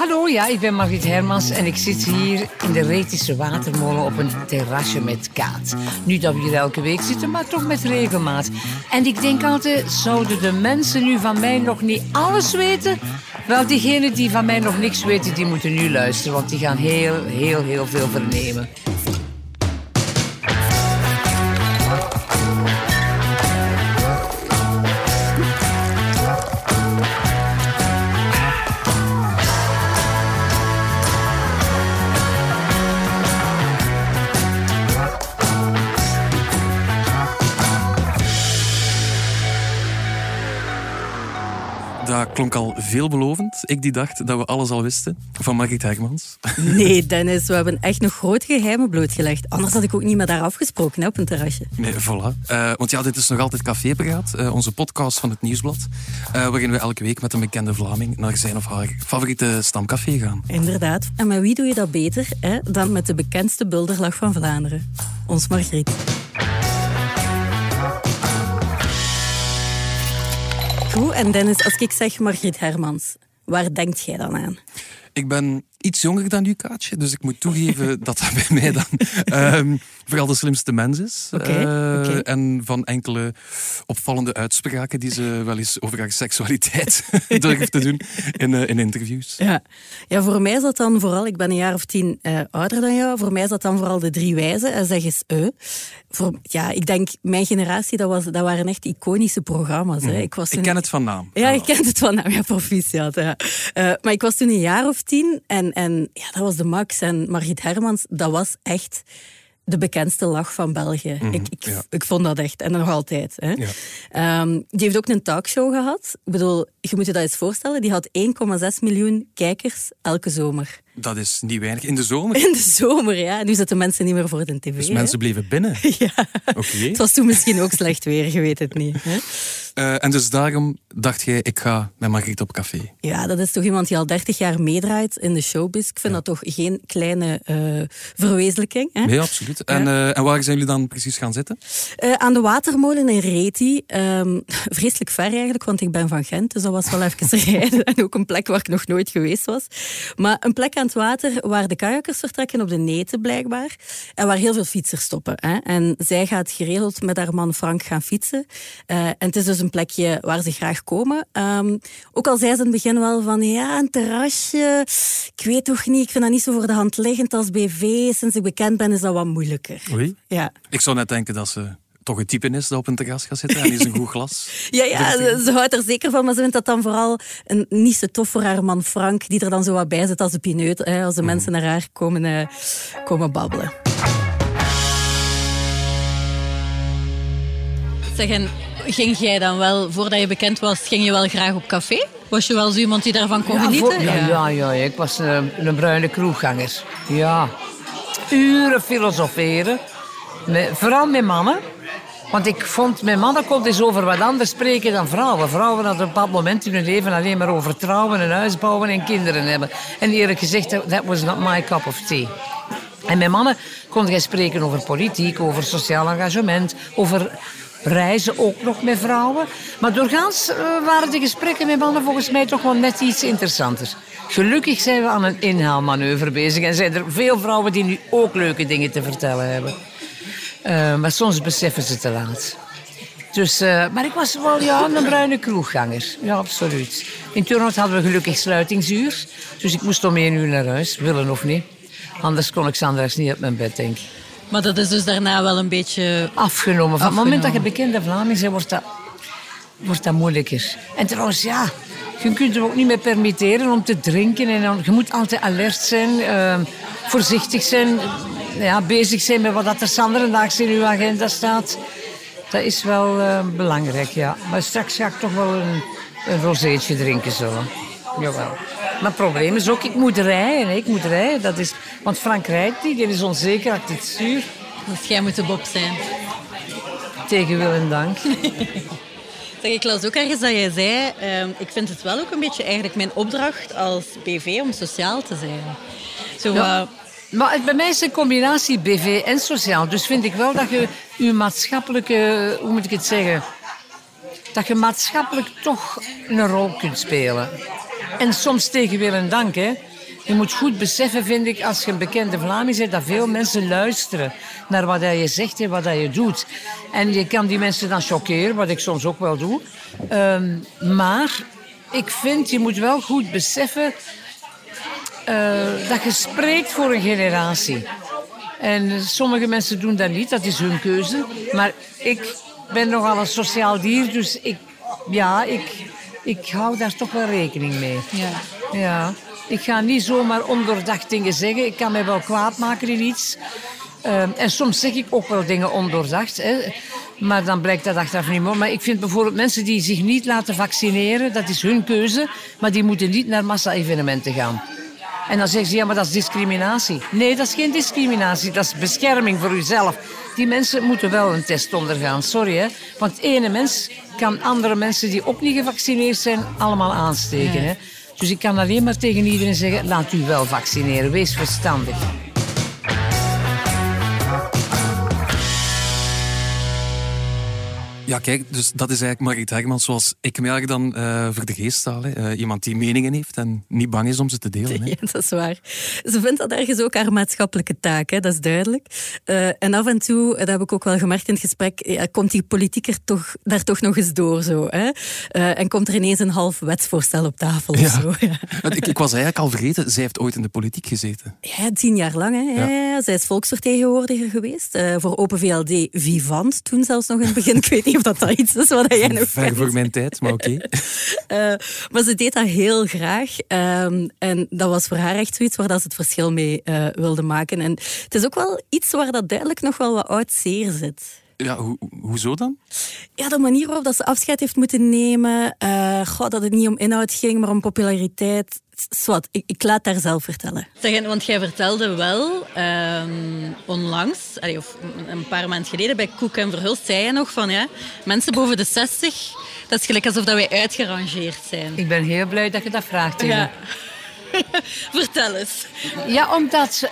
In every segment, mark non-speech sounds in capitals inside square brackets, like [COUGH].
Hallo, ja, ik ben Margriet Hermans en ik zit hier in de Retische Watermolen op een terrasje met kaat. Nu dat we hier elke week zitten, maar toch met regelmaat. En ik denk altijd, zouden de mensen nu van mij nog niet alles weten? Wel, diegenen die van mij nog niks weten, die moeten nu luisteren, want die gaan heel, heel, heel veel vernemen. Klonk al veelbelovend. Ik die dacht dat we alles al wisten van Margriet Hermans. [LAUGHS] Nee, Dennis, we hebben echt nog groot geheimen blootgelegd. Anders had ik ook niet met haar afgesproken hè, op een terrasje. Nee, voilà. Uh, want ja, dit is nog altijd Café Begaat, uh, onze podcast van het Nieuwsblad. Uh, waarin we elke week met een bekende Vlaming naar zijn of haar favoriete stamcafé gaan. Inderdaad. En met wie doe je dat beter hè, dan met de bekendste bulderlag van Vlaanderen? Ons Margriet. Goed, en Dennis, als ik zeg Margriet Hermans, waar denkt jij dan aan? Ik ben iets jonger dan u, Kaatje. Dus ik moet toegeven [LAUGHS] dat dat bij mij dan um, vooral de slimste mens is. Okay, uh, okay. En van enkele opvallende uitspraken die ze wel eens over haar seksualiteit [LAUGHS] durft te doen in, uh, in interviews. Ja. ja, voor mij is dat dan vooral, ik ben een jaar of tien uh, ouder dan jou, voor mij is dat dan vooral de drie wijzen. En zeg eens, voor, ja, ik denk, mijn generatie, dat, was, dat waren echt iconische programma's. Hè. Ik, was ik ken het van naam. Ja, ik ken het van naam, ja, proficiat. Ja. maar ik was toen een jaar of tien en, en ja, dat was de Max en Margriet Hermans, dat was echt de bekendste lach van België. Mhm, ik, ik, ja. ik vond dat echt. En nog altijd. Hè. Ja. Ehm, die heeft ook een talkshow gehad. Ik bedoel, je moet je dat eens voorstellen. Die had 1,6 miljoen kijkers elke zomer. Dat is niet weinig. In de zomer? In de zomer, ja. Nu zitten mensen niet meer voor de tv. Dus hè. mensen bleven binnen? [LAUGHS] Ja. Oké. Het was toen misschien ook slecht weer, je weet het niet. Hè? Uh, en dus daarom dacht jij, ik ga met Margriet op café. Ja, dat is toch iemand die al 30 jaar meedraait in de showbiz. Ik vind Ja. dat toch geen kleine uh, verwezenlijking. Hè? Nee, absoluut. En, uh, en waar zijn jullie dan precies gaan zitten? Aan de Watermolen in Reti. Um, [LAUGHS] vreselijk ver eigenlijk, want ik ben van Gent. Dus dat was wel even [LAUGHS] rijden. En ook een plek waar ik nog nooit geweest was. Maar een plek aan het water waar de kajakkers vertrekken op de neten blijkbaar. En waar heel veel fietsers stoppen. Hè? En zij gaat geregeld met haar man Frank gaan fietsen. Uh, en het is dus een plekje waar ze graag komen. Um, ook al zei ze in het begin wel van ja, een terrasje. Ik weet toch niet, ik vind dat niet zo voor de hand liggend als BV. Sinds ik bekend ben is dat wat moeilijker. Oei. Ja. Ik zou net denken dat ze toch een type is dat op een terras gaat zitten en is een goed [LAUGHS] glas. Ja, ja ze, ze, houdt er zeker van, maar ze vindt dat dan vooral een, niet zo tof voor haar man Frank, die er dan zo wat bij zit als de pineut, hè, als de mm. mensen naar haar komen, uh, komen babbelen. Zeg, en ging jij dan wel, voordat je bekend was, ging je wel graag op café? Was je wel zo iemand die daarvan kon ja, genieten? Voor, ja, ja, ja, ik was een, een bruine kroegganger. Ja. Uren filosoferen. Met, vooral met mannen. Want ik vond, met mannen kon eens over wat anders spreken dan vrouwen. Vrouwen hadden op een bepaald moment in hun leven alleen maar over trouwen, een huis bouwen en kinderen hebben. En eerlijk gezegd, that was not my cup of tea. En met mannen kon jij spreken over politiek, over sociaal engagement, over reizen ook nog met vrouwen. Maar doorgaans uh, waren de gesprekken met mannen volgens mij toch wel net iets interessanter. Gelukkig zijn we aan een inhaalmanoeuvre bezig en zijn er veel vrouwen die nu ook leuke dingen te vertellen hebben. Uh, maar soms beseffen ze te laat. Dus, uh, maar ik was wel ja, een bruine kroegganger. Ja, absoluut. In Turnhout hadden we gelukkig sluitingsuur. Dus ik moest om één uur naar huis, willen of niet. Anders kon ik zondags niet uit mijn bed, denk ik. Maar dat is dus daarna wel een beetje... Afgenomen. Van het moment dat je bekende Vlaming bent, wordt dat, wordt dat moeilijker. En trouwens, ja, je kunt er ook niet meer permitteren om te drinken. En je moet altijd alert zijn, uh, voorzichtig zijn, ja, bezig zijn met wat er zanderendaags in uw agenda staat. Dat is wel uh, belangrijk, ja. Maar straks ga ik toch wel een, een rozeetje drinken, zo. Jawel. Maar het probleem is ook, ik moet rijden. Ik moet rijden. Dat is, want Frank rijdt niet, die is onzeker, had het zuur. Dus jij moet de Bob zijn. Tegen wil en dank. [LAUGHS] Zeg, ik las ook ergens dat jij zei, uh, ik vind het wel ook een beetje eigenlijk mijn opdracht als BV om sociaal te zijn. Zo, ja. Maar bij mij is een combinatie BV en sociaal. Dus vind ik wel dat je je maatschappelijke, hoe moet ik het zeggen, dat je maatschappelijk toch een rol kunt spelen. En soms tegen wil en dank, hè. Je moet goed beseffen, vind ik, als je een bekende Vlaming bent, dat veel mensen luisteren naar wat je zegt en wat je doet. En je kan die mensen dan choqueren, wat ik soms ook wel doe. Ehm, maar ik vind, je moet wel goed beseffen dat je spreekt voor een generatie. En sommige mensen doen dat niet, dat is hun keuze. Maar ik ben nogal een sociaal dier, dus ik, ja, ik, ik hou daar toch wel rekening mee. Ja. ja. Ik ga niet zomaar ondoordacht dingen zeggen. Ik kan mij wel kwaad maken in iets. Uh, en soms zeg ik ook wel dingen ondoordacht. Hè. Maar dan blijkt dat achteraf niet meer. Maar ik vind bijvoorbeeld mensen die zich niet laten vaccineren, dat is hun keuze. Maar die moeten niet naar massa-evenementen gaan. En dan zeggen ze, ja, maar dat is discriminatie. Nee, dat is geen discriminatie, dat is bescherming voor uzelf. Die mensen moeten wel een test ondergaan, sorry hè. Want ene mens kan andere mensen die ook niet gevaccineerd zijn, allemaal aansteken. Hè? Dus ik kan alleen maar tegen iedereen zeggen, laat u wel vaccineren, wees verstandig. Ja, kijk, dus dat is eigenlijk Margriet Hermans zoals ik me eigenlijk dan uh, voor de geest sta. Uh, iemand die meningen heeft en niet bang is om ze te delen. Hè. [LAUGHS] Ja, dat is waar. Ze vindt dat ergens ook haar maatschappelijke taak, hè, dat is duidelijk. Uh, en af en toe, dat heb ik ook wel gemerkt in het gesprek, ja, komt die politieker toch, daar toch nog eens door. Zo, hè? en komt er ineens een half wetsvoorstel op tafel. Ja. Of zo, ja. [LAUGHS] ik, ik, was eigenlijk al vergeten, zij heeft ooit in de politiek gezeten. Ja, tien jaar lang. Hè. Ja. zij is volksvertegenwoordiger geweest. voor Open VLD Vivant, toen zelfs nog in het begin. [LAUGHS] Ik weet niet dat dat iets is wat jij nog Ver voor mijn tijd, maar oké. [LAUGHS] Eh, maar ze deed dat heel graag. Ehm, en dat was voor haar echt zoiets waar dat ze het verschil mee uh, wilde maken. En het is ook wel iets waar dat duidelijk nog wel wat oud zeer zit. Ja, ho hoezo dan? Ja, de manier waarop dat ze afscheid heeft moeten nemen. Uh, goh, dat het niet om inhoud ging, maar om populariteit. Swat, ik, ik, laat daar zelf vertellen. Zeg, want jij vertelde wel um, onlangs, of een paar maanden geleden bij Koek en Verhulst, zei je nog van ja, mensen boven de 60, dat is gelijk alsof dat wij uitgerangeerd zijn. Ik ben heel blij dat je dat vraagt. Ja. [LAUGHS] Vertel eens. Ja, omdat uh,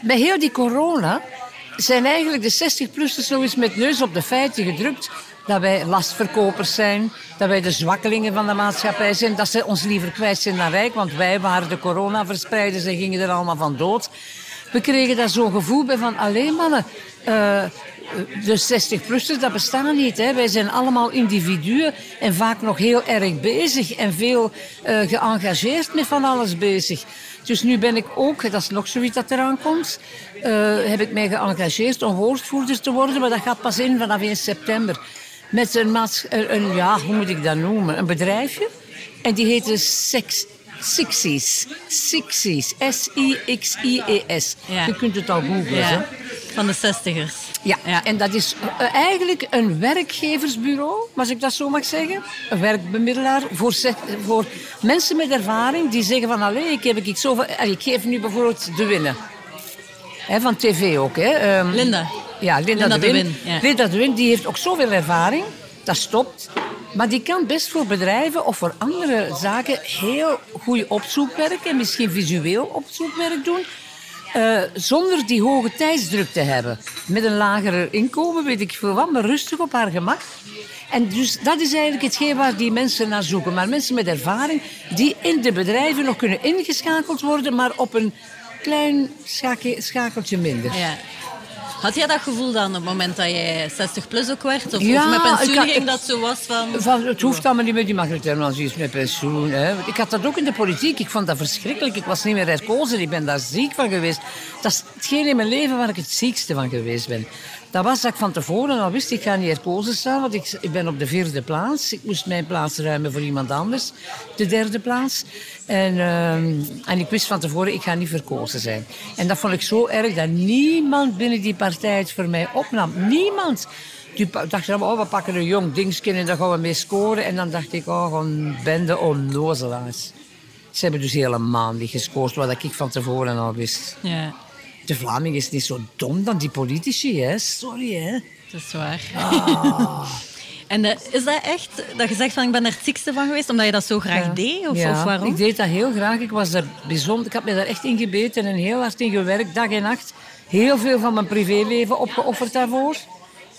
bij heel die corona zijn eigenlijk de 60-plussers zo eens met neus op de feiten gedrukt dat wij lastverkopers zijn, dat wij de zwakkelingen van de maatschappij zijn, dat ze ons liever kwijt zijn dan rijk, want wij waren de coronaverspreiders en gingen er allemaal van dood. We kregen daar zo'n gevoel bij van, alleen mannen, uh, de 60-plussers, dat bestaat niet. Hè. Wij zijn allemaal individuen en vaak nog heel erg bezig en veel uh, geëngageerd met van alles bezig. Dus nu ben ik ook, dat is nog zoiets dat eraan komt, uh, heb ik mij geëngageerd om woordvoerder te worden, maar dat gaat pas in vanaf 1 september met een, een, ja, hoe moet ik dat noemen, een bedrijfje. En die heette Sex, Sixies. Sixies. S-I-X-I-E-S. Je kunt het al googlen. Ja. Van de zestigers. Ja. ja, en dat is eh, eigenlijk een werkgeversbureau, als ik dat zo mag zeggen. Een werkbemiddelaar voor, voor mensen met ervaring die zeggen van... Allee, ik, heb ik, zoveel, ik geef nu bijvoorbeeld de winnen. van tv ook. Hè. Um, Linda. Ja, Linda, Linda de Win. Ja. Linda de Win die heeft ook zoveel ervaring. Dat stopt. Maar die kan best voor bedrijven of voor andere zaken heel goed opzoekwerk en misschien visueel opzoekwerk doen. Uh, zonder die hoge tijdsdruk te hebben. Met een lager inkomen, weet ik veel wat, maar rustig op haar gemak. En dus dat is eigenlijk hetgeen waar die mensen naar zoeken. Maar mensen met ervaring die in de bedrijven nog kunnen ingeschakeld worden, maar op een klein schakeltje minder. Ja. Had jij dat gevoel dan op het moment dat jij 60 plus ook werd? Of, ja, of met pensioen ging dat zo was van... van het hoeft allemaal niet meer, die mag met pensioen. Hè. Ik had dat ook in de politiek. Ik vond dat verschrikkelijk. Ik was niet meer herkozen. Ik ben daar ziek van geweest. Dat is hetgeen in mijn leven waar ik het ziekste van geweest ben. Dat was dat ik van tevoren al wist, ik ga niet herkozen staan, want ik, ik ben op de vierde plaats. Ik moest mijn plaats ruimen voor iemand anders, de derde plaats. En, uh, en ik wist van tevoren, ik ga niet verkozen zijn. En dat vond ik zo erg dat niemand binnen die partij het voor mij opnam. Niemand. Die dachten, oh, we pakken een jong dingetje en daar gaan we mee scoren. En dan dacht ik, oh, een bende onnozelaars. Ze hebben dus helemaal niet gescoord, wat ik van tevoren al wist. Ja. De Vlaming is niet zo dom dan die politici, hè? Sorry, hè? Dat is waar. Ah. [LAUGHS] en uh, is dat echt dat je zegt van ik ben er het ziekste van geweest omdat je dat zo graag deed? Of, ja, of, waarom? ik deed dat heel graag. Ik was er bijzonder. Ik heb me daar echt in gebeten en heel hard in gewerkt, dag en nacht. Heel veel van mijn privéleven opgeofferd daarvoor.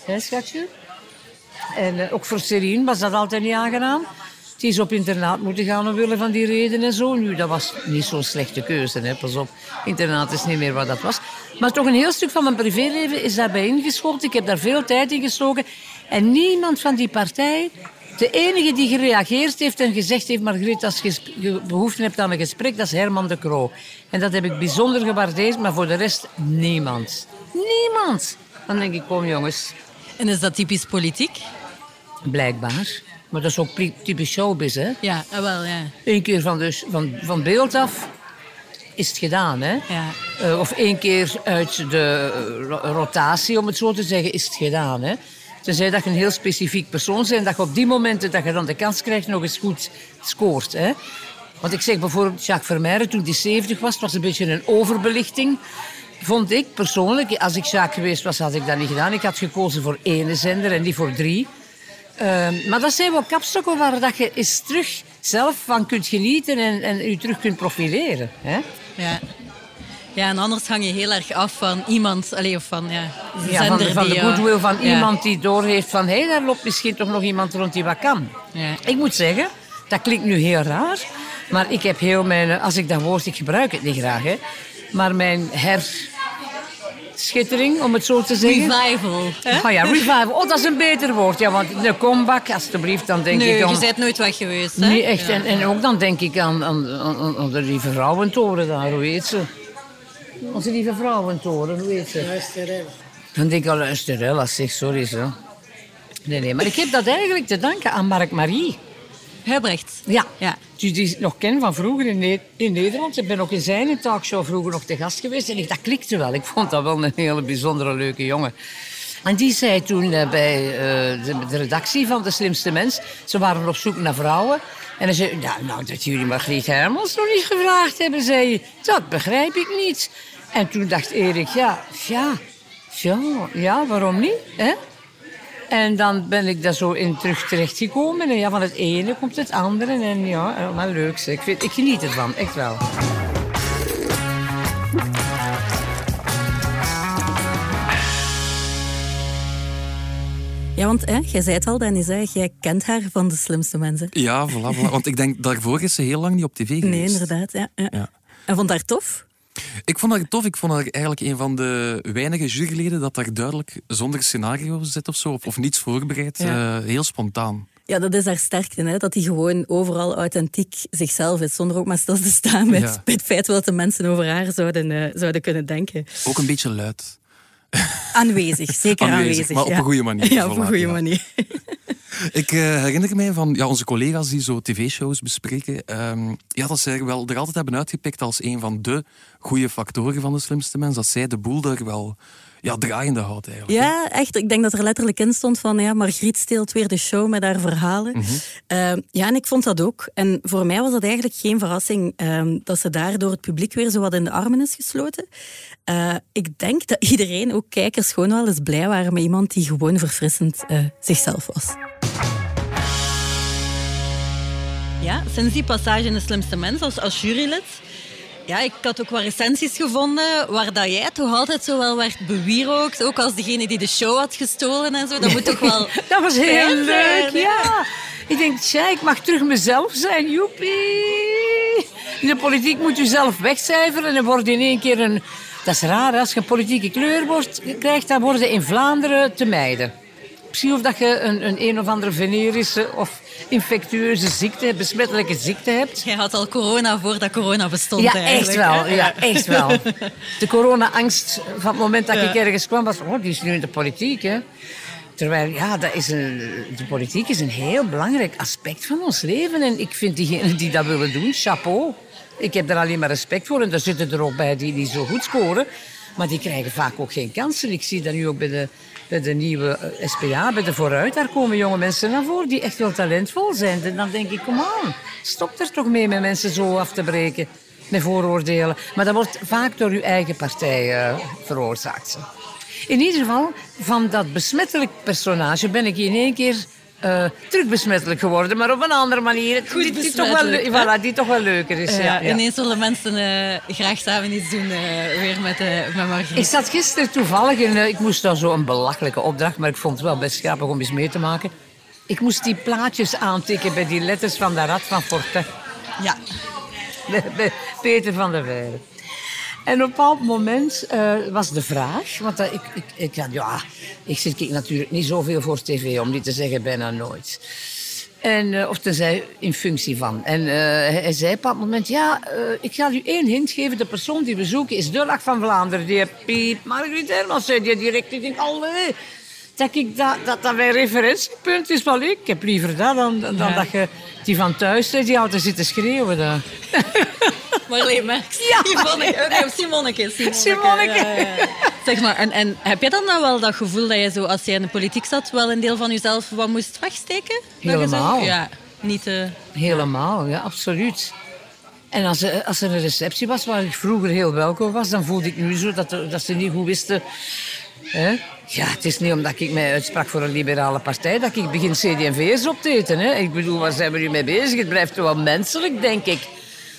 Hé, schatje? En uh, ook voor Serien was dat altijd niet aangenaam. Die is op internaat moeten gaan omwille van die reden en zo. Nu, dat was niet zo'n slechte keuze, hè. pas op. Internaat is niet meer wat dat was. Maar toch een heel stuk van mijn privéleven is daarbij ingeschoten. Ik heb daar veel tijd in gestoken. En niemand van die partij de enige die gereageerd heeft en gezegd heeft... Margriet, als je behoefte hebt aan een gesprek, dat is Herman de Croo. En dat heb ik bijzonder gewaardeerd, maar voor de rest niemand. Niemand. Dan denk ik, kom jongens. En is dat typisch politiek? Blijkbaar. Maar dat is ook typisch showbiz, hè? Ja, ah, wel, ja. Eén keer van, dus, van, van beeld af is het gedaan, hè? Ja. Uh, of één keer uit de rotatie, om het zo te zeggen, is het gedaan, hè? Tenzij dat je een heel specifiek persoon bent, dat je op die momenten dat je dan de kans krijgt nog eens goed scoort. Hè? Want ik zeg bijvoorbeeld, Jacques Vermeijren, toen hij 70 was, was een beetje een overbelichting. Vond ik persoonlijk, als ik Jacques geweest was, had ik dat niet gedaan. Ik had gekozen voor één zender en niet voor drie. Uh, maar dat zijn wel kapstokken waar dat je eens terug zelf van kunt genieten en, en je terug kunt profileren. Hè? Ja. Ja, en anders hang je heel erg af van iemand, allez, of van, ja, ja, van, van de goodwill van iemand die doorheeft van hé, hey, daar loopt misschien toch nog iemand rond die wat kan. Ja. Ik moet zeggen, dat klinkt nu heel raar, maar ik heb heel mijn, als ik dat woord, ik gebruik het niet graag, hè, maar mijn herschittering, om het zo te zeggen. Revival. Oh ja, revival. Oh, dat is een beter woord. Ja, want de comeback, alstublieft, dan denk nee, ik aan... je bent nooit weg geweest, hè? Niet echt. En, en ook dan denk ik aan, aan, aan, aan de lieve vrouwentoren daar, hoe heet ze? Onze lieve vrouwentoren, hoe heet ze? Luisterel. Dan denk ik al, luisterel, als zeg, sorry zo. Nee, nee, maar ik heb dat eigenlijk te danken aan Mark Marie. Hebrecht. Ja. ja. Die, die ik nog ken van vroeger in, ne in Nederland. Ik ben ook in zijn talkshow vroeger nog te gast geweest. En ik, dat klikte wel. Ik vond dat wel een hele bijzondere, leuke jongen. En die zei toen uh, bij uh, de, de, redactie van De Slimste Mens... Ze waren op zoek naar vrouwen. En hij zei, nou, nou dat jullie Margriet Hermans nog niet gevraagd hebben, zei je. Dat begrijp ik niet. En toen dacht Erik, ja, ja, ja, ja waarom niet? Hè? En dan ben ik daar zo in terug terechtgekomen. En ja, van het ene komt het andere. En ja, maar leuk. Ik, vind, ik geniet ervan, echt wel. Ja, want hè, jij zei het al, Dennis, hè, jij kent haar van de slimste mensen. Ja, voilà, voilà. Want ik denk, daarvoor is ze heel lang niet op tv geweest. Nee, inderdaad. Ja, ja. Ja. En vond haar tof? Ik vond haar tof. Ik vond haar eigenlijk een van de weinige juryleden dat daar duidelijk zonder scenario zit of zo, of, of niets voorbereid. Ja. Uh, heel spontaan. Ja, dat is haar sterkte, hè? dat hij gewoon overal authentiek zichzelf is, zonder ook maar stil te staan met, Ja. bij [LAUGHS] het feit wat de mensen over haar zouden, eh, zouden kunnen denken. Ook een beetje luid. Aanwezig, zeker Aanwezig, aanwezig. maar op ja. een goede manier. Ja, op een goede manier. Ik eh, herinner mij van ja, onze collega's die zo tv-shows bespreken, ehm, ja, dat zij wel er altijd hebben uitgepikt als een van de goede factoren van de slimste mens, dat zij de boel daar wel ja, draaiende houdt eigenlijk. Ja, echt. Ik denk dat er letterlijk in stond van ja, Margriet steelt weer de show met haar verhalen. Mhm. Eh, ja, en ik vond dat ook. En voor mij was dat eigenlijk geen verrassing eh, dat ze daar door het publiek weer zo wat in de armen is gesloten. Eh, ik denk dat iedereen, ook kijkers, gewoon wel eens blij waren met iemand die gewoon verfrissend eh, zichzelf was. Ja, sinds die passage in De Slimste Mens als, als jurylid... Ja, ik had ook wat recensies gevonden waar dat jij toch altijd zo wel werd bewierookt. Ook als degene die de show had gestolen en zo. Dat moet toch wel [LAUGHS] Dat was heel leuk, zijn, ja. Ik denk, tja, ik mag terug mezelf zijn, joepie. In de politiek moet je zelf wegcijferen en wordt in één keer een... Dat is raar, als je een politieke kleur wordt, krijgt, dan worden in Vlaanderen te mijden. Misschien of dat je een, een een of andere venerische of infectieuze ziekte, besmettelijke ziekte hebt. Jij had al corona voordat corona bestond Ja, echt wel. hè? Ja, echt wel. [LAUGHS] De corona-angst van het moment dat ik ergens kwam was... Oh, die is nu in de politiek, hè. Terwijl, ja, dat is een, de politiek is een heel belangrijk aspect van ons leven. En ik vind diegenen die dat willen doen, chapeau. Ik heb daar alleen maar respect voor. En daar zitten er ook bij die die zo goed scoren. Maar die krijgen vaak ook geen kansen. Ik zie dat nu ook bij de, bij de nieuwe eh, SPA, bij de Vooruit. Daar komen jonge mensen naar voren die echt wel talentvol zijn. En dan denk ik, kom aan, stop er toch mee met mensen zo af te breken. Met vooroordelen. Maar dat wordt vaak door uw eigen partij eh, veroorzaakt. In ieder geval, van dat besmettelijk personage ben ik in één keer eh terug besmettelijk geworden. Maar op een andere manier. Goed die, die, toch wel, voilà, die toch wel leuker is. Ja, ja, ja. Ineens willen mensen eh, graag samen iets doen eh, weer met, eh met Margriet. Ik zat gisteren toevallig eh, ik moest zo een belachelijke opdracht, maar ik vond het wel best grappig om eens mee te maken. Ik moest die plaatjes aantikken bij die letters van de Rad van Forte. Ja. [LAUGHS] Peter van der Weijden. En op een bepaald moment uh, was de vraag, want uh, ik, ik, ik, ja, ik zit natuurlijk niet zoveel voor tv, om niet te zeggen bijna nooit. En, uh, of tenzij in functie van. En hij zei op dat moment, ja, ik ga u één hint geven. De persoon die we zoeken is de van Vlaanderen. Die Piet Margriet Hermans zei die direct. Ik denk, allee, dat, ik dat, dat dat mijn referentiepunt is. Wel, ik heb liever dat dan, dan ja. dat je die van thuis die altijd zitten schreeuwen. Daar. [LAUGHS] Marleen Merks. [LAUGHS] Ja. Simonneke. Nee, Simonneke. Simonneke. Simonneke. Ja, ja, zeg maar, en, en heb je dan nou wel dat gevoel dat je zo, als je in de politiek zat, wel een deel van jezelf wat moest wegsteken? Helemaal. Ja, niet... Uh, Helemaal, ja, absoluut. En als er, als er een receptie was waar ik vroeger heel welkom was, dan voelde ik nu zo dat, dat ze niet goed wisten Hè? Ja, het is niet omdat ik mij uitsprak voor een liberale partij dat ik begin CD&V's op te eten. Hè? Ik bedoel, waar zijn we nu mee bezig? Het blijft wel menselijk, denk ik.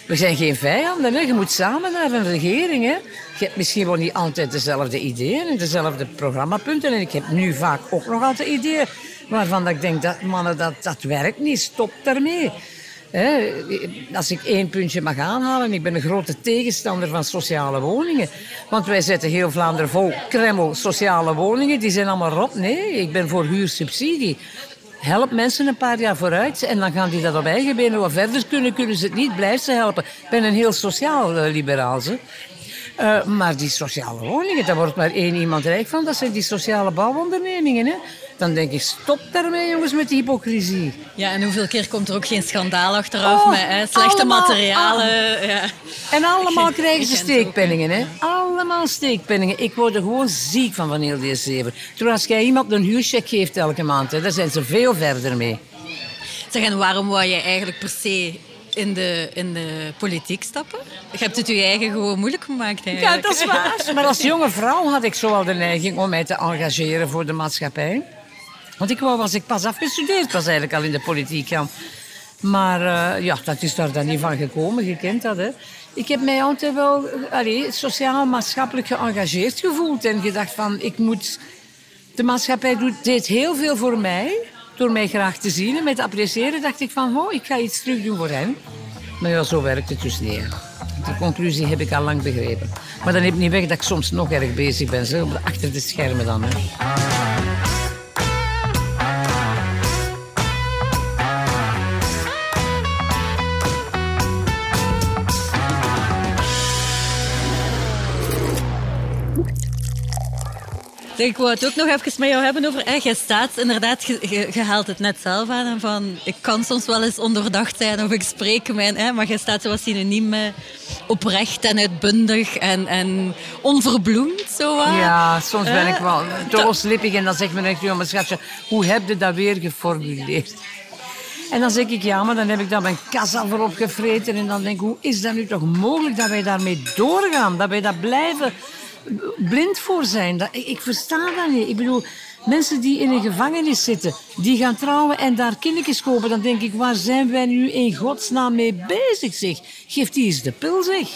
We zijn geen vijanden. Hè? Je moet samen naar een regering. Hè? Je hebt misschien wel niet altijd dezelfde ideeën en dezelfde programmapunten. En ik heb nu vaak ook nog altijd ideeën waarvan ik denk dat mannen, dat, dat werkt niet. Stop daarmee als ik één puntje mag aanhalen, ik ben een grote tegenstander van sociale woningen. Want wij zetten heel Vlaanderen vol kremmel sociale woningen. Die zijn allemaal rot. Nee, ik ben voor huursubsidie. Help mensen een paar jaar vooruit en dan gaan die dat op eigen benen wat verder kunnen. Kunnen ze het niet, blijf ze helpen. Ik ben een heel sociaal uh, liberaal. Uh, maar die sociale woningen, daar wordt maar één iemand rijk van. Dat zijn die sociale bouwondernemingen. Hè? Dan denk ik, stop daarmee jongens met die hypocrisie. Ja, en hoeveel keer komt er ook geen schandaal achteraf oh, met hè, slechte materialen. Ja. En allemaal [LAUGHS] krijgen ze steekpenningen. Hè? Allemaal steekpenningen. Ik word er gewoon ziek van van heel deze zeven. Terwijl als jij iemand een huurcheck geeft elke maand, hè, daar zijn ze veel verder mee. Zeg, en waarom wou je eigenlijk per se in de, in de politiek stappen? Je hebt het je eigen gewoon moeilijk gemaakt eigenlijk. Ja, dat is waar. Maar als jonge vrouw had ik zo al de neiging om mij te engageren voor de maatschappij. Want ik wou, als ik pas afgestudeerd was, eigenlijk al in de politiek gaan. Maar uh, ja, dat is daar dan niet van gekomen, je kent dat, hè. Ik heb mij altijd wel sociaal-maatschappelijk geëngageerd gevoeld. En gedacht van, ik moet... De maatschappij doet, deed heel veel voor mij. Door mij graag te zien en mij te appreciëren, dacht ik van, oh, ik ga iets terug doen voor hen. Maar ja, zo werkt het dus niet. De conclusie heb ik al lang begrepen. Maar dan neemt niet weg dat ik soms nog erg bezig ben, zo, achter de schermen dan. Hè. Ik wou het ook nog even met jou hebben over... Eh, jij staat inderdaad, je, je, haalt het net zelf aan. Van, ik kan soms wel eens onderdacht zijn of ik spreek mijn... Eh, maar jij staat zoals synoniem oprecht en uitbundig en, en onverbloemd. Zo, Ja, soms ben ik wel dooslippig en dan zegt men echt... mijn schatje, hoe heb je dat weer geformuleerd? En dan zeg ik, ja, maar dan heb ik daar mijn kassa voor opgevreten. En dan denk ik, hoe is dat nu toch mogelijk dat wij daarmee doorgaan? Dat wij dat blijven blind voor zijn. Dat, ik, ik versta dat niet. Ik bedoel, mensen die in een gevangenis zitten, die gaan trouwen en daar kindertjes kopen, dan denk ik, waar zijn wij nu in godsnaam mee bezig, zeg? Geef die eens de pil, zeg.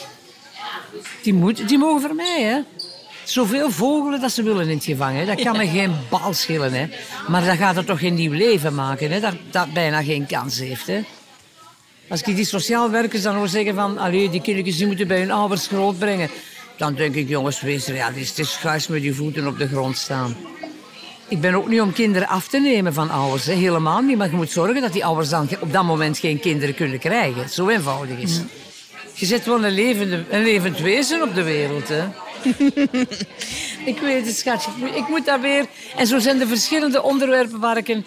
Die, moet, die mogen voor mij, hè. Zoveel vogelen dat ze willen in het gevangen. Dat kan me geen bal schillen. Hè. Maar dat gaat er toch geen nieuw leven maken. Hè. Dat, dat bijna geen kans heeft. Hè. Als ik die sociaal werkers dan hoor zeggen van... Allee, die kindertjes die moeten bij hun ouders grootbrengen. Dan denk ik, jongens, wees realistisch. Ga eens met je voeten op de grond staan. Ik ben ook niet om kinderen af te nemen van ouders. Hè. Helemaal niet. Maar je moet zorgen dat die ouders dan op dat moment geen kinderen kunnen krijgen. Zo eenvoudig is het. Je zet wel een, levende, een levend wezen op de wereld. Hè. [LAUGHS] ik weet het, schatje. Ik moet dat weer... En zo zijn de verschillende onderwerpen waar ik een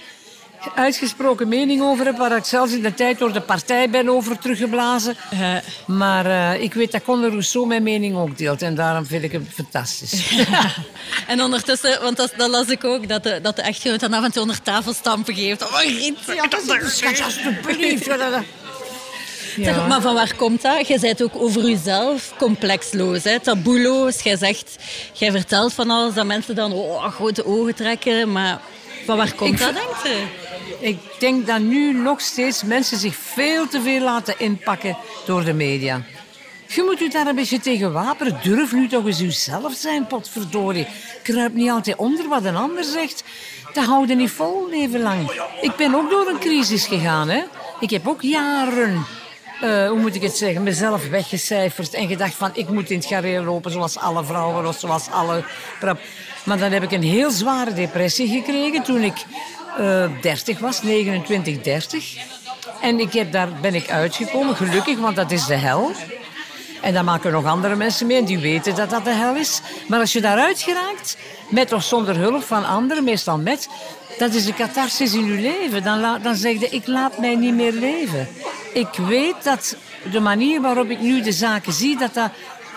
uitgesproken mening over heb, waar ik zelfs in de tijd door de partij ben over teruggeblazen. Uh. Maar uh, ik weet dat Conor Rousseau mijn mening ook deelt en daarom vind ik hem fantastisch. [LAUGHS] en ondertussen, want dat, dat, las ik ook, dat de, dat de echtgenoot dan af en toe onder tafel stampen geeft. Oh, Riet, ja, dat is alsjeblieft. Ja. maar van waar komt dat? Je bent ook over jezelf complexloos, hè? taboeloos. Jij zegt, jij vertelt van alles dat mensen dan oh, grote ogen trekken, maar van waar komt dat, denk je? Ik denk dat nu nog steeds mensen zich veel te veel laten inpakken door de media. Je moet u daar een beetje tegen wapenen. Durf nu toch eens uzelf zijn, potverdorie. Kruip niet altijd onder wat een ander zegt. Dat houden niet vol leven lang. Ik ben ook door een crisis gegaan. Hè? Ik heb ook jaren, eh, hoe moet ik het zeggen, mezelf weggecijferd en gedacht van ik moet in het gareel lopen zoals alle vrouwen of zoals alle... Maar dan heb ik een heel zware depressie gekregen toen ik uh, 30 was, 29, 30. En ik heb, daar ben ik uitgekomen, gelukkig, want dat is de hel. En dan maken nog andere mensen mee en die weten dat dat de hel is. Maar als je daaruit geraakt, met of zonder hulp van anderen, meestal met, dat is de catharsis in je leven. Dan, dan zeg je, ik laat mij niet meer leven. Ik weet dat de manier waarop ik nu de zaken zie, dat dat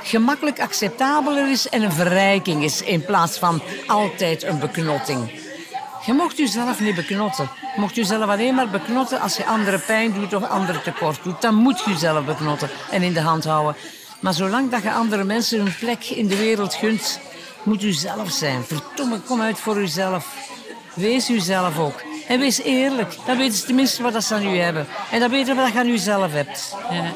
gemakkelijk acceptabeler is en een verrijking is in plaats van altijd een beknotting. Je mocht jezelf niet beknotten. Je mocht jezelf alleen maar beknotten als je anderen pijn doet of anderen tekort doet. Dan moet je jezelf beknotten en in de hand houden. Maar zolang dat je andere mensen een plek in de wereld gunt, moet u zelf zijn. Verdomme, kom uit voor uzelf. Wees uzelf ook. En wees eerlijk. Dan weten ze tenminste wat ze aan u hebben. En dan weten we wat je aan uzelf hebt. Ja.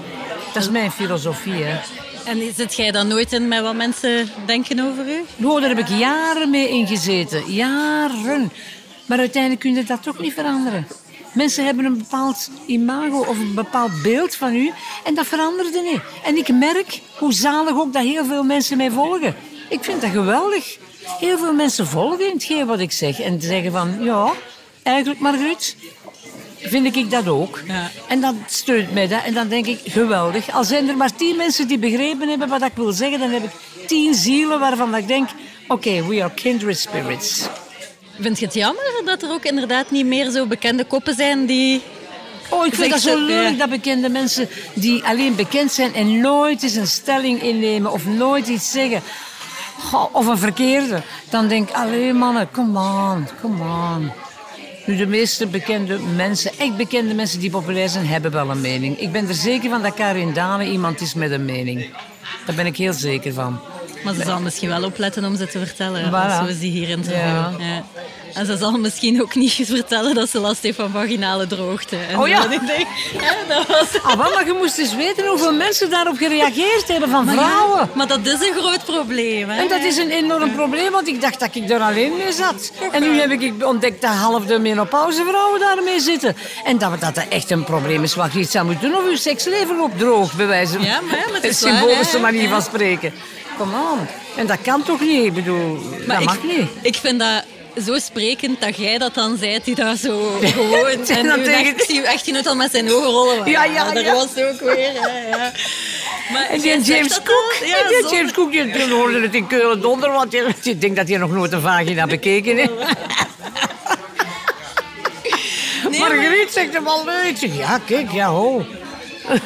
Dat is mijn filosofie. Hè. En zit jij dan nooit in met wat mensen denken over u? Nou, daar heb ik jaren mee ingezeten. Jaren. Maar uiteindelijk kun je dat toch niet veranderen. Mensen hebben een bepaald imago of een bepaald beeld van u en dat veranderde niet. En ik merk hoe zalig ook dat heel veel mensen mij volgen. Ik vind dat geweldig. Heel veel mensen volgen hetgeen wat ik zeg en zeggen van ja, eigenlijk Margriet, vind ik dat ook. Ja. En dat steunt mij dat. En dan denk ik, geweldig. Al zijn er maar tien mensen die begrepen hebben wat ik wil zeggen, dan heb ik tien zielen waarvan ik denk, oké, we are kindred spirits. Vind je het jammer dat er ook inderdaad niet meer zo bekende koppen zijn die... Oh, ik vind dat zo leuk dat bekende mensen die alleen bekend zijn en nooit eens een stelling innemen of nooit iets zeggen. of een verkeerde. Dan denk ik, alleen mannen, come on, come on. Nu, de meeste bekende mensen, echt bekende mensen die populair zijn, hebben wel een mening. Ik ben er zeker van dat Karin Dane iemand is met een mening. Daar ben ik heel zeker van. Maar ze zal misschien wel opletten om ze te vertellen, voilà. is die hier in ja. ja. En ze zal misschien ook niet vertellen dat ze last heeft van vaginale droogte. En oh ja? dat was... ah, maar je moest eens weten hoeveel mensen daarop gereageerd hebben van vrouwen. maar dat is een groot probleem. Hè? En dat is een enorm probleem, want ik dacht dat ik er alleen mee zat. En nu heb ik ontdekt dat half de menopausevrouwen daarmee zitten. En dat dat echt een probleem is wat je iets aan moet doen of je seksleven loopt droog, bij wijze van... Ja, maar het is een symbolische manier van spreken. Kom aan. En dat kan toch niet? Ik bedoel, maar dat mag niet. Ik vind dat zo sprekend dat jij dat dan zei, die dat zo [LAUGHS] gewoon... en dan tegen... echt, echt je het al met zijn ogen rollen. Ja, ja, ja. Dat was ook weer, ja. Maar en die James Cook, ja, die James Cook, die hoorde het in Keulen donder, want je denkt dat hij nog nooit een vagina bekeken heeft. [LAUGHS] [LAUGHS] Nee, Marguerite zegt hem al leuk. Ja, kijk, ja, ho. [LAUGHS]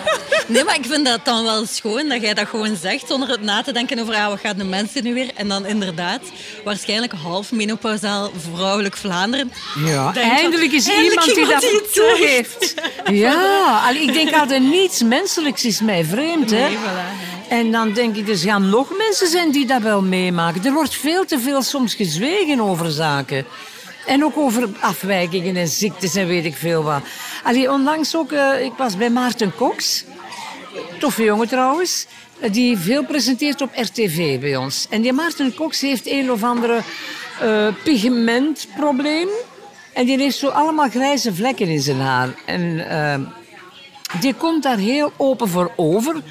Nee, maar ik vind dat dan wel schoon dat jij dat gewoon zegt zonder het na te denken over ah, wat gaat de mensen nu weer. En dan inderdaad, waarschijnlijk half menopausaal vrouwelijk Vlaanderen. Ja, eindelijk is iemand die dat toegeeft. Ja, ik denk altijd niets menselijks is mij vreemd. Hè? Nee, voilà. En dan denk ik, er gaan nog mensen zijn die dat wel meemaken. Er wordt veel te veel soms gezwegen over zaken. En ook over afwijkingen en ziektes en weet ik veel wat. Allee, onlangs ook, uh, ik was bij Maarten Cox. Toffe jongen trouwens. Eh, die veel presenteert op RTV bij ons. En die Maarten Cox heeft een of andere uh, pigmentprobleem. En die heeft zo allemaal grijze vlekken in zijn haar. En die komt daar heel open voor over.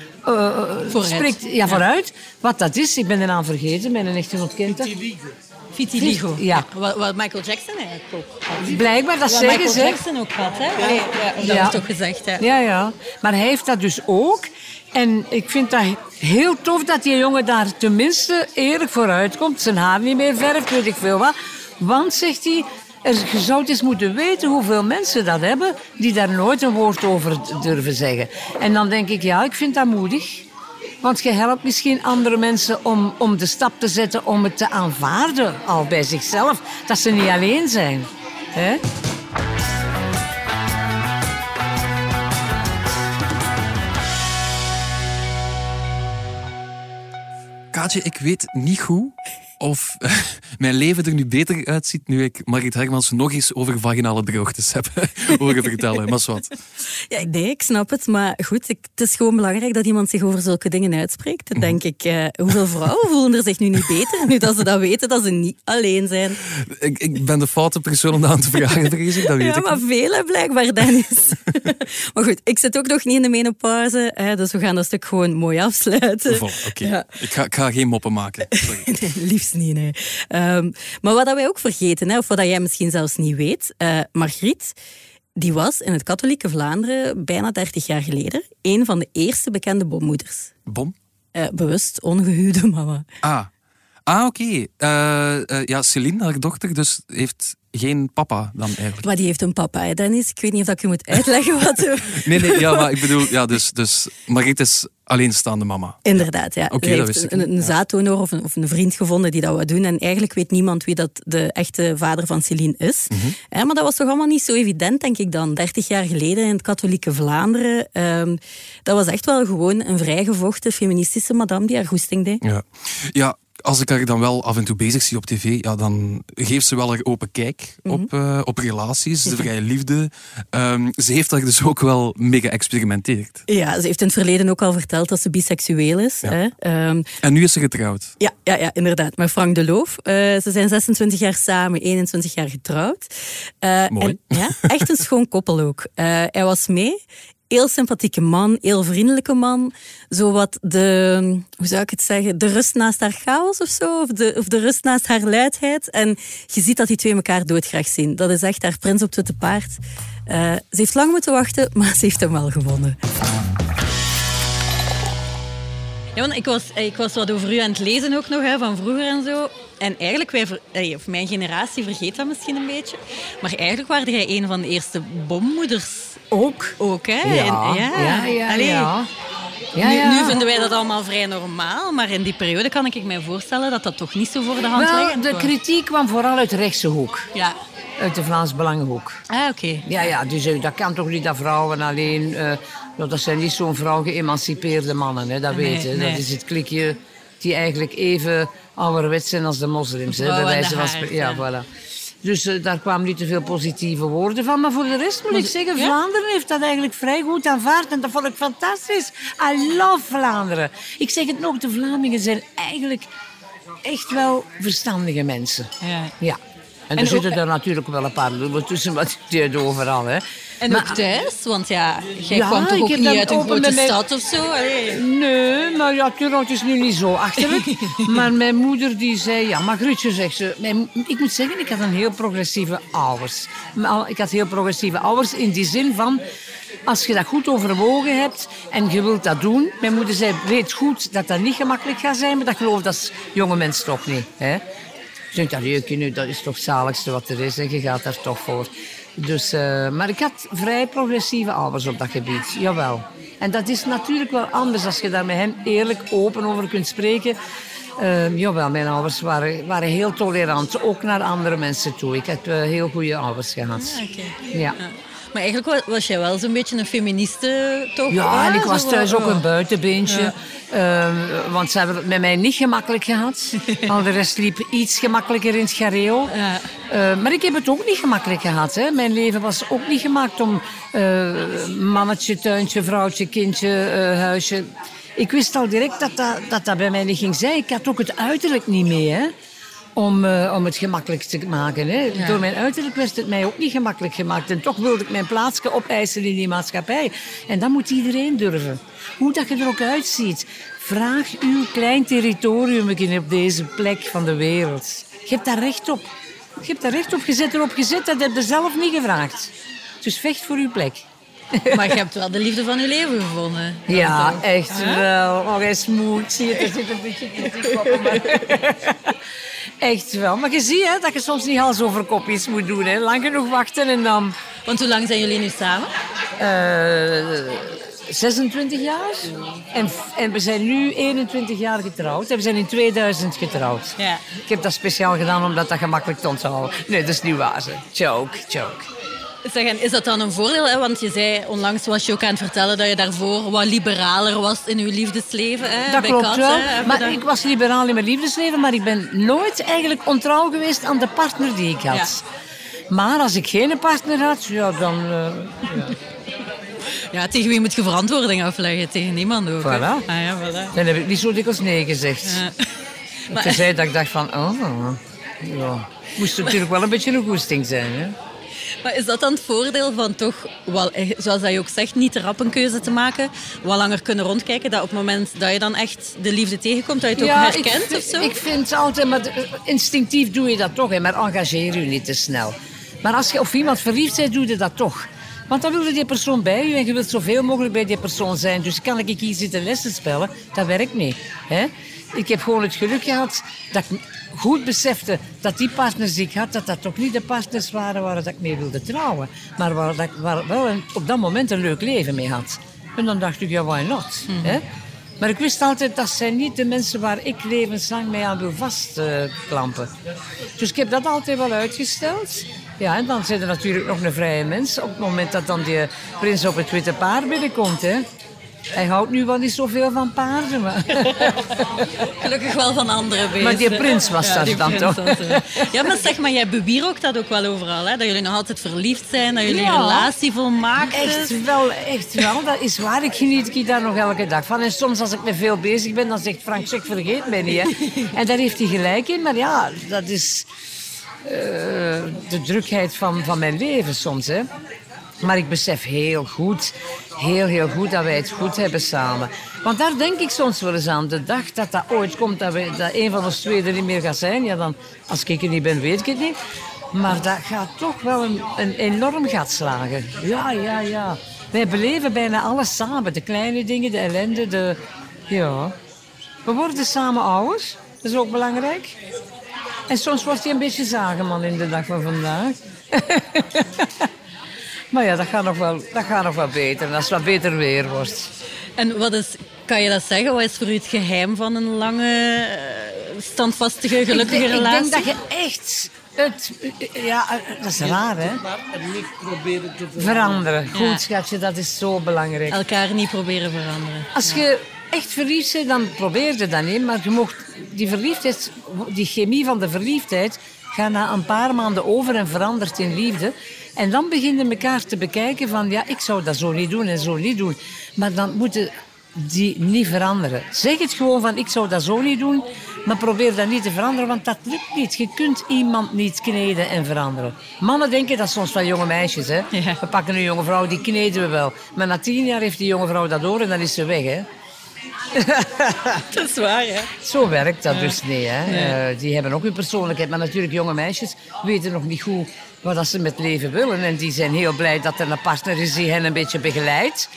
vooruit. Spreekt, ja, vooruit. Wat dat is, ik ben de naam vergeten. Mijn echtgenoot kent dat. Vitiligo. Ja. Wat, wat, Michael Jackson eigenlijk ook Blijkbaar, dat wat zeggen Michael ze. Jackson ook had, hè? Ja, ja dat ja. toch gezegd, hè? Ja, ja. Maar hij heeft dat dus ook. En ik vind dat heel tof dat die jongen daar tenminste eerlijk vooruit komt. Zijn haar niet meer verft, weet ik veel wat. Want, zegt hij, je zou eens moeten weten hoeveel mensen dat hebben... die daar nooit een woord over durven zeggen. En dan denk ik, ja, ik vind dat moedig. Want je helpt misschien andere mensen om, om de stap te zetten om het te aanvaarden, al bij zichzelf, dat ze niet alleen zijn. Hè? Kaatje, ik weet niet hoe of [LAUGHS] mijn leven er nu beter uitziet nu ik Margriet Hermans nog eens over vaginale droogtes heb [LAUGHS] horen vertellen. Maar wat. Ja, nee, ik snap het. Maar goed, ik, het is gewoon belangrijk dat iemand zich over zulke dingen uitspreekt. Dan denk ik, eh, hoeveel vrouwen voelen er zich nu niet beter nu dat ze dat weten, dat ze niet alleen zijn. Ik, ik ben de foute persoon om dat aan te vragen, vrees ik. Dat weet ja, maar velen blijkbaar, Dennis. [LAUGHS] maar goed, ik zit ook nog niet in de menopauze, hè, dus we gaan dat stuk gewoon mooi afsluiten. Oké, ja. ik, ga, ik ga geen moppen maken. nee, liefst niet, nee. Um, maar wat wij ook vergeten, hè, of wat jij misschien zelfs niet weet, uh, Margriet die was in het katholieke Vlaanderen bijna 30 jaar geleden een van de eerste bekende bommoeders. Bom? Uh, bewust ongehuwde mama. Ah, ah oké. Okay. Uh, uh, ja, Celine, haar dochter, dus heeft geen papa dan eigenlijk. Maar die heeft een papa, hè, Dennis. Ik weet niet of ik je moet uitleggen wat... [LAUGHS] nee, nee, ja, maar ik bedoel, ja, dus, dus Margriet is alleenstaande mama. Inderdaad, ja. Oké, okay, dat wist ik. Een, een zaaddonor of een, of een vriend gevonden die dat wou doen. En eigenlijk weet niemand wie dat de echte vader van Celine is. Mhm. Ja, maar dat was toch allemaal niet zo evident, denk ik dan. 30 jaar geleden in het katholieke Vlaanderen. Um, dat was echt wel gewoon een vrijgevochten feministische madame die haar goesting deed. Ja, ja als ik haar dan wel af en toe bezig zie op tv, ja, dan geeft ze wel een open kijk Mhm. op, uh, op relaties, de vrije liefde. Um, ze heeft daar dus ook wel mee geëxperimenteerd. Ja, ze heeft in het verleden ook al verteld dat ze biseksueel is. Ja. Hè? Um, en nu is ze getrouwd. Ja, ja, ja inderdaad. Met Frank de Loof. Uh, ze zijn 26 jaar samen, 21 jaar getrouwd. Uh, Mooi. En, ja, echt een schoon koppel ook. hij was mee heel sympathieke man, heel vriendelijke man. Zo wat de, hoe zou ik het zeggen, de rust naast haar chaos of zo. Of de, of de rust naast haar luidheid. En je ziet dat die twee elkaar doodgraag zien. Dat is echt haar prins op het witte paard. Uh, ze heeft lang moeten wachten, [LAUGHS] maar ze heeft hem wel gewonnen. Ja, want ik was, ik was wat over u aan het lezen ook nog, hè, van vroeger en zo. En eigenlijk, wij, of mijn generatie vergeet dat misschien een beetje. Maar eigenlijk waren jij een van de eerste bommoeders. Ook. Ook, hè? Ja, en, ja, ja. ja, ja. Ja, nu, vinden wij dat allemaal vrij normaal, maar in die periode kan ik me voorstellen dat dat toch niet zo voor de hand Wel, liggend de kritiek kwam vooral uit de rechtse hoek. Ja. Uit de Vlaams Belangenhoek. Ah, oké. Ja, ja, dus uh, dat kan toch niet dat vrouwen alleen... Uh, nou, dat zijn niet zo'n vrouw geëmancipeerde mannen, hè, dat Nee, weten. nee. Dat is het klikje die eigenlijk even ouderwets zijn als de moslims. Hè, bij wijze van ja, ja. voilà. Dus uh, daar kwamen niet te veel positieve woorden van. Maar voor de rest moet ik zeggen, ja? Vlaanderen heeft dat eigenlijk vrij goed aanvaard. En dat vond ik fantastisch. I love Vlaanderen. Ik zeg het nog, de Vlamingen zijn eigenlijk echt wel verstandige mensen. Ja. Ja. En, En er zitten ook- er natuurlijk wel een paar lullen tussen, maar die uit overal. Hè. En Maar- ook thuis, want ja, jij Ja, kwam toch ik ook niet uit een grote mijn- stad of zo? Allee. Nee, maar ja, het is nu niet zo achterlijk. [LAUGHS] maar mijn moeder die zei, ja, maar Grutje, zegt ze, mijn, ik moet zeggen, ik had een heel progressieve ouders. Maar Ik had heel progressieve ouders in die zin van, als je dat goed overwogen hebt en je wilt dat doen. Mijn moeder zei, weet goed dat dat niet gemakkelijk gaat zijn, maar dat geloof ik als jonge mens toch niet. Hè? Je denkt, dat jeukje nu, dat is toch het zaligste wat er is en je gaat daar toch voor. Dus, eh, maar ik had vrij progressieve ouders op dat gebied, jawel. En dat is natuurlijk wel anders als je daar met hen eerlijk open over kunt spreken. Eh, jawel, mijn ouders waren, waren heel tolerant, ook naar andere mensen toe. Ik heb eh, heel goede ouders gehad. Ja. Ja. Maar eigenlijk wa- was jij wel zo'n beetje een feministe, toch? Ja, en ik zo was thuis ook een buitenbeentje. Ehm, want ze hebben het met mij niet gemakkelijk gehad. [LAUGHS] Al de rest liep iets gemakkelijker in het gareel. Ja. Eh, maar ik heb het ook niet gemakkelijk gehad. Hè. Mijn leven was ook niet gemaakt om eh, mannetje, tuintje, vrouwtje, kindje, eh, huisje. Ik wist al direct dat dat, dat dat bij mij niet ging zijn. Ik had ook het uiterlijk niet mee. Hè. Om, eh, om het gemakkelijk te maken. Hè. Ja. Door mijn uiterlijk werd het mij ook niet gemakkelijk gemaakt. En toch wilde ik mijn plaatsje opeisen in die maatschappij. En dat moet iedereen durven. Hoe dat je er ook uitziet. Vraag uw klein territorium op deze plek van de wereld. Je hebt daar recht op. Je hebt daar recht op. Je zit erop gezet. Dat heb je zelf niet gevraagd. Dus vecht voor uw plek. [LAUGHS] Maar je hebt wel de liefde van je leven gevonden. Ja, echt wel. Oh, hij is moe. Ik zie het, er zit een beetje hem. [LAUGHS] Echt wel. Maar je ziet hè, dat je soms niet hals over kopjes moet doen. Hè. Lang genoeg wachten en dan... Want hoe lang zijn jullie nu samen? eh 26 jaar. En, en we zijn nu 21 jaar getrouwd. En we zijn in 2000 getrouwd. Ja. Ik heb dat speciaal gedaan omdat dat gemakkelijk te onthouden. Nee, dat is niet waar. Joke, joke. Zeg, en is dat dan een voordeel? Hè? Want je zei onlangs was je ook aan het vertellen dat je daarvoor wat liberaler was in je liefdesleven. Hè? Dat Bij klopt Kat, wel. hè? Maar ik was liberaal in mijn liefdesleven, maar ik ben nooit eigenlijk ontrouw geweest aan de partner die ik had. Maar als ik geen partner had, ja, dan... eh, Ja, tegen wie moet je verantwoording afleggen? Tegen niemand ook. Voilà. Ah, ja, voilà. dan heb ik niet zo dikwijls nee gezegd. Ja. Maar... Tenzij dat ik dacht van, oh, ja. Moest natuurlijk wel een beetje een goesting zijn, hè. Maar is dat dan het voordeel van toch, wel, eh, zoals dat je ook zegt, niet te rap een keuze te maken? Wat langer kunnen rondkijken, dat op het moment dat je dan echt de liefde tegenkomt, dat je het ook herkent ik, of zo? Ik vind altijd, maar instinctief doe je dat toch, hè, maar engageer je niet te snel. Maar als je op iemand verliefd bent, doe je dat toch. Want dan wil je die persoon bij je en je wilt zoveel mogelijk bij die persoon zijn. Dus kan ik hier zitten lessen spelen? Dat werkt niet. Hè? Ik heb gewoon het geluk gehad dat ik goed besefte dat die partners die ik had, dat dat toch niet de partners waren waar dat ik mee wilde trouwen. Maar waar, dat ik waar wel een- op dat moment een leuk leven mee had. En dan dacht ik, ja, why not? Hè? Maar ik wist altijd, dat zijn niet de mensen waar ik levenslang mee aan wil vastklampen. dus ik heb dat altijd wel uitgesteld. Ja, en dan zijn er natuurlijk nog een vrije mens. Op het moment dat dan die prins op het witte paard binnenkomt, hè. Hij houdt nu wel niet zoveel van paarden, maar... [LAUGHS] Gelukkig wel van andere beesten. Maar die prins was Ja, dat dan toch? Ja, maar zeg maar, jij bewierookt dat ook wel overal. Hè? Dat jullie nog altijd verliefd zijn, dat jullie Ja. een relatie volmaakt Echt wel, echt wel. Dat is waar. Ik geniet daar nog elke dag van. En soms als ik met veel bezig ben, dan zegt Frank, zeg, vergeet mij niet. Hè. [LAUGHS] En daar heeft hij gelijk in. Maar ja, dat is eh, de drukheid van, van mijn leven soms. Hè. Maar ik besef heel goed, heel, heel goed dat wij het goed hebben samen. Want daar denk ik soms wel eens aan. De dag dat dat ooit komt, dat, wij, dat een van ons twee er niet meer gaat zijn. Ja, dan, als ik er niet ben, weet ik het niet. Maar dat gaat toch wel een, een enorm gat slagen. Ja, ja, ja. Wij beleven bijna alles samen. De kleine dingen, de ellende, de... Ja. We worden samen ouders. Dat is ook belangrijk. En soms wordt hij een beetje zagenman in de dag van vandaag. [LAUGHS] maar ja, dat gaat nog wel, dat gaat nog wel beter. Als het wat beter weer wordt. En wat is, kan je dat zeggen? Wat is voor u het geheim van een lange, eh, standvastige, gelukkige ik, denk, relatie? ik denk dat je echt het... Ja, dat is raar, hè? Maar niet proberen te veranderen. Veranderen. Goed, Ja. schatje, dat is zo belangrijk. Elkaar niet proberen veranderen. Als je echt verliefd bent, dan probeer je dat niet. Maar je mocht die verliefdheid, die chemie van de verliefdheid, gaat na een paar maanden over en verandert in liefde. En dan begin je elkaar te bekijken van, ja, ik zou dat zo niet doen en zo niet doen. Maar dan moeten die niet veranderen. Zeg het gewoon van, ik zou dat zo niet doen, maar probeer dat niet te veranderen, want dat lukt niet. Je kunt iemand niet kneden en veranderen. Mannen denken dat soms van jonge meisjes, hè. Ja. We pakken een jonge vrouw, die kneden we wel. Maar na tien jaar heeft die jonge vrouw dat door en dan is ze weg, hè. [LAUGHS] Dat is waar, ja. Zo werkt dat dus niet. Hè. Eh, die hebben ook hun persoonlijkheid. Maar natuurlijk, jonge meisjes weten nog niet goed wat dat ze met leven willen. En die zijn heel blij dat er een partner is die hen een beetje begeleidt.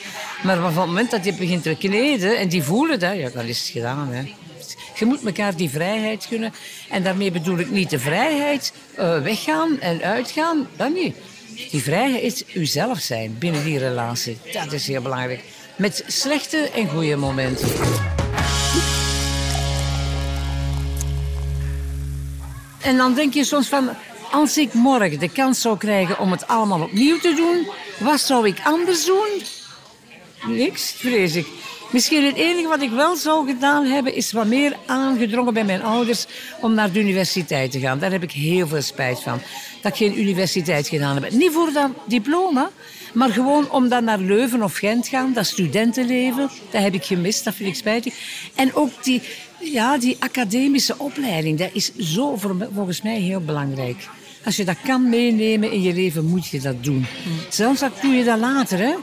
Maar van het moment dat je begint te kneden en die voelen dat, ja, dan is het gedaan. Hè. Je moet elkaar die vrijheid gunnen. En daarmee bedoel ik niet de vrijheid eh, weggaan en uitgaan. Dat niet. Die vrijheid is uzelf zijn binnen die relatie. Dat is heel belangrijk. Met slechte en goede momenten. En dan denk je soms van, als ik morgen de kans zou krijgen om het allemaal opnieuw te doen, wat zou ik anders doen? Niks, vrees ik. Misschien het enige wat ik wel zou gedaan hebben, is wat meer aangedrongen bij mijn ouders om naar de universiteit te gaan. Daar heb ik heel veel spijt van. Dat ik geen universiteit gedaan heb. Niet voor dat diploma, maar gewoon om dan naar Leuven of Gent gaan. Dat studentenleven, dat heb ik gemist, dat vind ik spijtig. En ook die, ja, die academische opleiding, dat is zo voor volgens mij heel belangrijk. Als je dat kan meenemen in je leven, moet je dat doen. Zelfs dat doe je dat later, hè.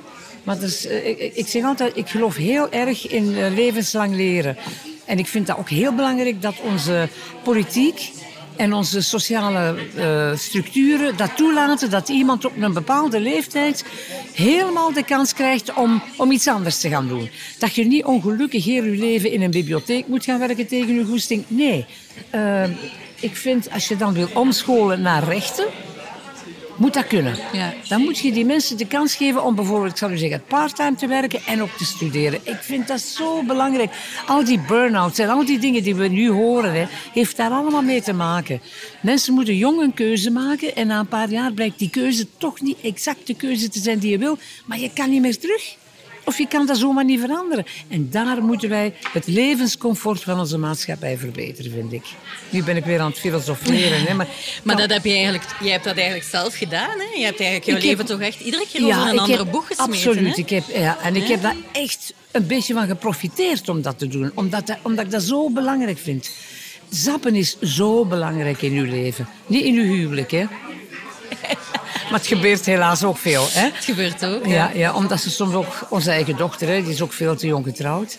Maar dus, eh, ik, ik zeg altijd, ik geloof heel erg in eh, levenslang leren. En ik vind dat ook heel belangrijk dat onze politiek en onze sociale eh, structuren dat toelaten dat iemand op een bepaalde leeftijd helemaal de kans krijgt om, om iets anders te gaan doen. Dat je niet ongelukkig heel je leven in een bibliotheek moet gaan werken tegen je goesting. Nee. Eh, ik vind als je dan wil omscholen naar rechten, moet dat kunnen. Ja. Dan moet je die mensen de kans geven om bijvoorbeeld, ik zal u zeggen, parttime te werken en ook te studeren. Ik vind dat zo belangrijk. Al die burn-outs en al die dingen die we nu horen, hè, heeft daar allemaal mee te maken. Mensen moeten jong een keuze maken en na een paar jaar blijkt die keuze toch niet exact de keuze te zijn die je wil, maar je kan niet meer terug. Of je kan dat zomaar niet veranderen. En daar moeten wij het levenscomfort van onze maatschappij verbeteren, vind ik. Nu ben ik weer aan het filosoferen. Hè, maar [LAUGHS] Maar dat heb je eigenlijk, jij hebt dat eigenlijk zelf gedaan. Hè? Je hebt eigenlijk jouw heb- leven toch echt iedere keer over een andere heb- boeg gesmeten. Absoluut. Hè? Ik heb, ja, en ik heb daar echt een beetje van geprofiteerd om dat te doen. Omdat, dat- omdat ik dat zo belangrijk vind. Zappen is zo belangrijk in uw leven. Niet in uw huwelijk, hè. [LAUGHS] Maar het gebeurt helaas ook veel, hè. Het gebeurt ook. Ja, ja, omdat ze soms ook... Onze eigen dochter, hè, die is ook veel te jong getrouwd.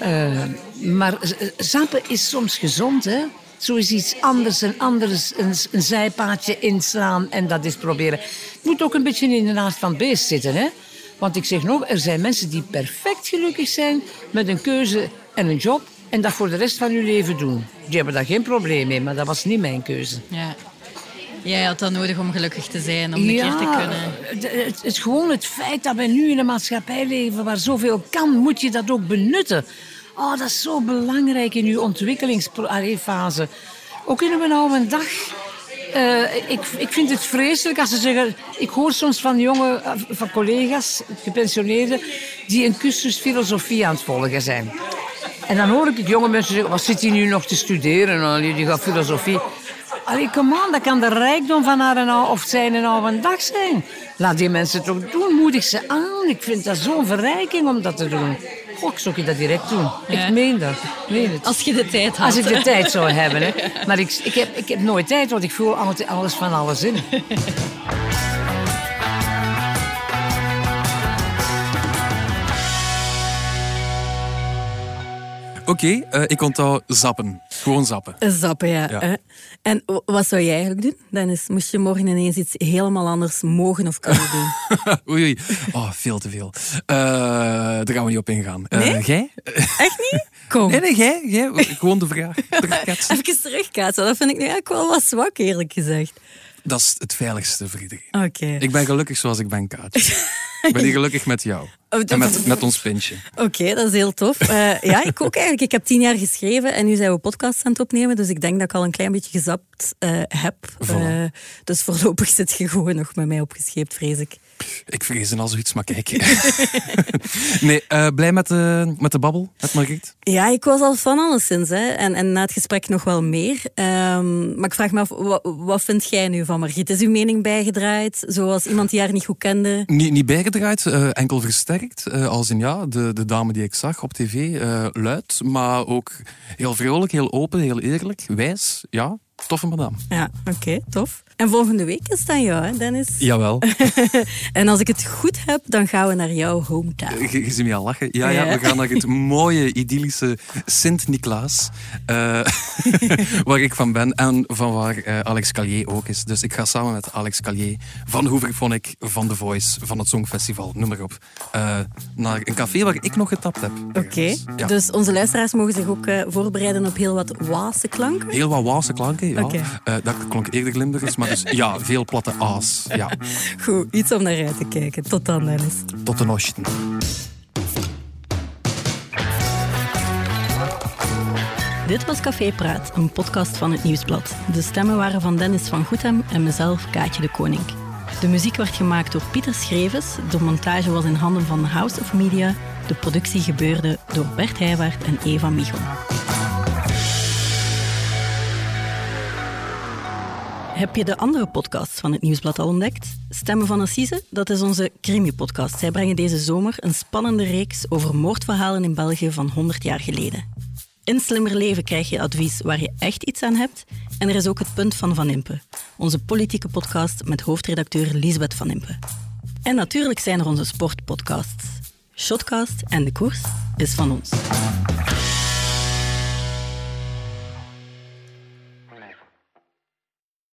Eh, maar zappen is soms gezond, hè. Zo is iets anders, een anders, een, een zijpaadje inslaan en dat is proberen. Het moet ook een beetje in de naast van het beest zitten, hè. Want ik zeg nog, er zijn mensen die perfect gelukkig zijn met een keuze en een job en dat voor de rest van hun leven doen. Die hebben daar geen probleem mee, maar dat was niet mijn keuze. Ja. Jij had dat nodig om gelukkig te zijn, om een keer te kunnen. Het, het, het- gewoon het feit dat we nu in een maatschappij leven waar zoveel kan, moet je dat ook benutten. Oh, dat is zo belangrijk in je ontwikkelingsfase. Ook in een oude dag. Eh, ik, ik vind het vreselijk als ze zeggen... Ik hoor soms van jonge eh, van collega's, gepensioneerden... die een cursus filosofie aan het volgen zijn. En dan hoor ik jonge mensen zeggen... Wat zit hij nu nog te studeren? Allee, die gaat filosofie... Allee, come on, dat kan de rijkdom van haar en of zijn en oude dag zijn. Laat die mensen toch doen, moedig ze aan. Ik vind dat zo'n verrijking om dat te doen. Goh, ik zou je dat direct doen. Ja. Ik meen dat. Ik meen het. Als je de tijd had. Als ik de tijd zou hebben. Hè. Maar ik, ik, heb, ik heb nooit tijd, want ik voel altijd alles van alles in. Oké, eh, ik onthoud zappen. Gewoon zappen. Zappen, ja. Ja. En wat zou jij eigenlijk doen, Dennis? Moest je morgen ineens iets helemaal anders mogen of kunnen doen? [LAUGHS] oei, oei. Oh, veel te veel. Eh, daar gaan we niet op ingaan. Eh, Nee? Jij? [LAUGHS] Echt niet? Kom. Nee, nee, jij. jij. Gewoon de vraag. [LAUGHS] Even terugkaatsen. Dat vind ik nu eigenlijk wel wat zwak, eerlijk gezegd. Dat is het veiligste voor iedereen. Oké. Ik ben gelukkig zoals ik ben, Kaatje. ik ben hier gelukkig met jou. Oh, En met, met ons pintje. Oké, dat is heel tof. Eh, ja, ik ook eigenlijk. Ik heb tien jaar geschreven en nu zijn we podcasts aan het opnemen. Dus ik denk dat ik al een klein beetje gezapt eh, heb. Voilà. Eh, dus voorlopig zit je gewoon nog met mij opgescheept, vrees ik. Ik vrees al zoiets, maar kijk. [LAUGHS] nee, blij met de, met de babbel, met Margriet? Ja, ik was al van alleszins. Hè. En, en na het gesprek nog wel meer. Ehm, maar ik vraag me af, wat, wat vind jij nu van Margriet? Is uw mening bijgedraaid? Zoals iemand die haar niet goed kende? Niet, niet bijgedraaid, enkel versterkt. Eh, als in ja, de, de dame die ik zag op tv, eh, luid, maar ook heel vrolijk, heel open, heel eerlijk, wijs. Ja, toffe madame. Ja, oké, tof. En volgende week is het aan jou, hè, Dennis? Jawel. [LAUGHS] En als ik het goed heb, dan gaan we naar jouw hometown. Je, je ziet me al lachen. Ja, ja, Ja. we gaan naar het [LAUGHS] mooie, idyllische Sint-Niklaas. eh, [LAUGHS] waar ik van ben en van waar eh, Alex Calier ook is. Dus ik ga samen met Alex Calier van Hooverphonic, van The Voice, van het Songfestival, noem maar op. eh, naar een café waar ik nog getapt heb. Oké, Ja. dus onze luisteraars mogen zich ook eh, voorbereiden op heel wat Waalse klanken. Heel wat Waalse klanken, ja. Eh, dat klonk eerder Limburgs, maar dus ja, veel platte a's. Ja, Goed, iets om naar uit te kijken. Tot dan, Dennis. tot de nochten. Dit was Café Praat, een podcast van het Nieuwsblad. De stemmen waren van Dennis van Goethem en mezelf, Kaatje de Koning. De muziek werd gemaakt door Pieter Schrevens, de montage was in handen van House of Media, de productie gebeurde door Bert Heijwaard en Eva Michel. Heb je de andere podcasts van het Nieuwsblad al ontdekt? Stemmen van Assise, dat is onze crimi-podcast. Zij brengen deze zomer een spannende reeks over moordverhalen in België van 100 jaar geleden. In Slimmer Leven krijg je advies waar je echt iets aan hebt. En er is ook het Punt van Van Impe, onze politieke podcast met hoofdredacteur Lisbeth Van Impe. En natuurlijk zijn er onze sportpodcasts. Shotcast en De Koers is van ons.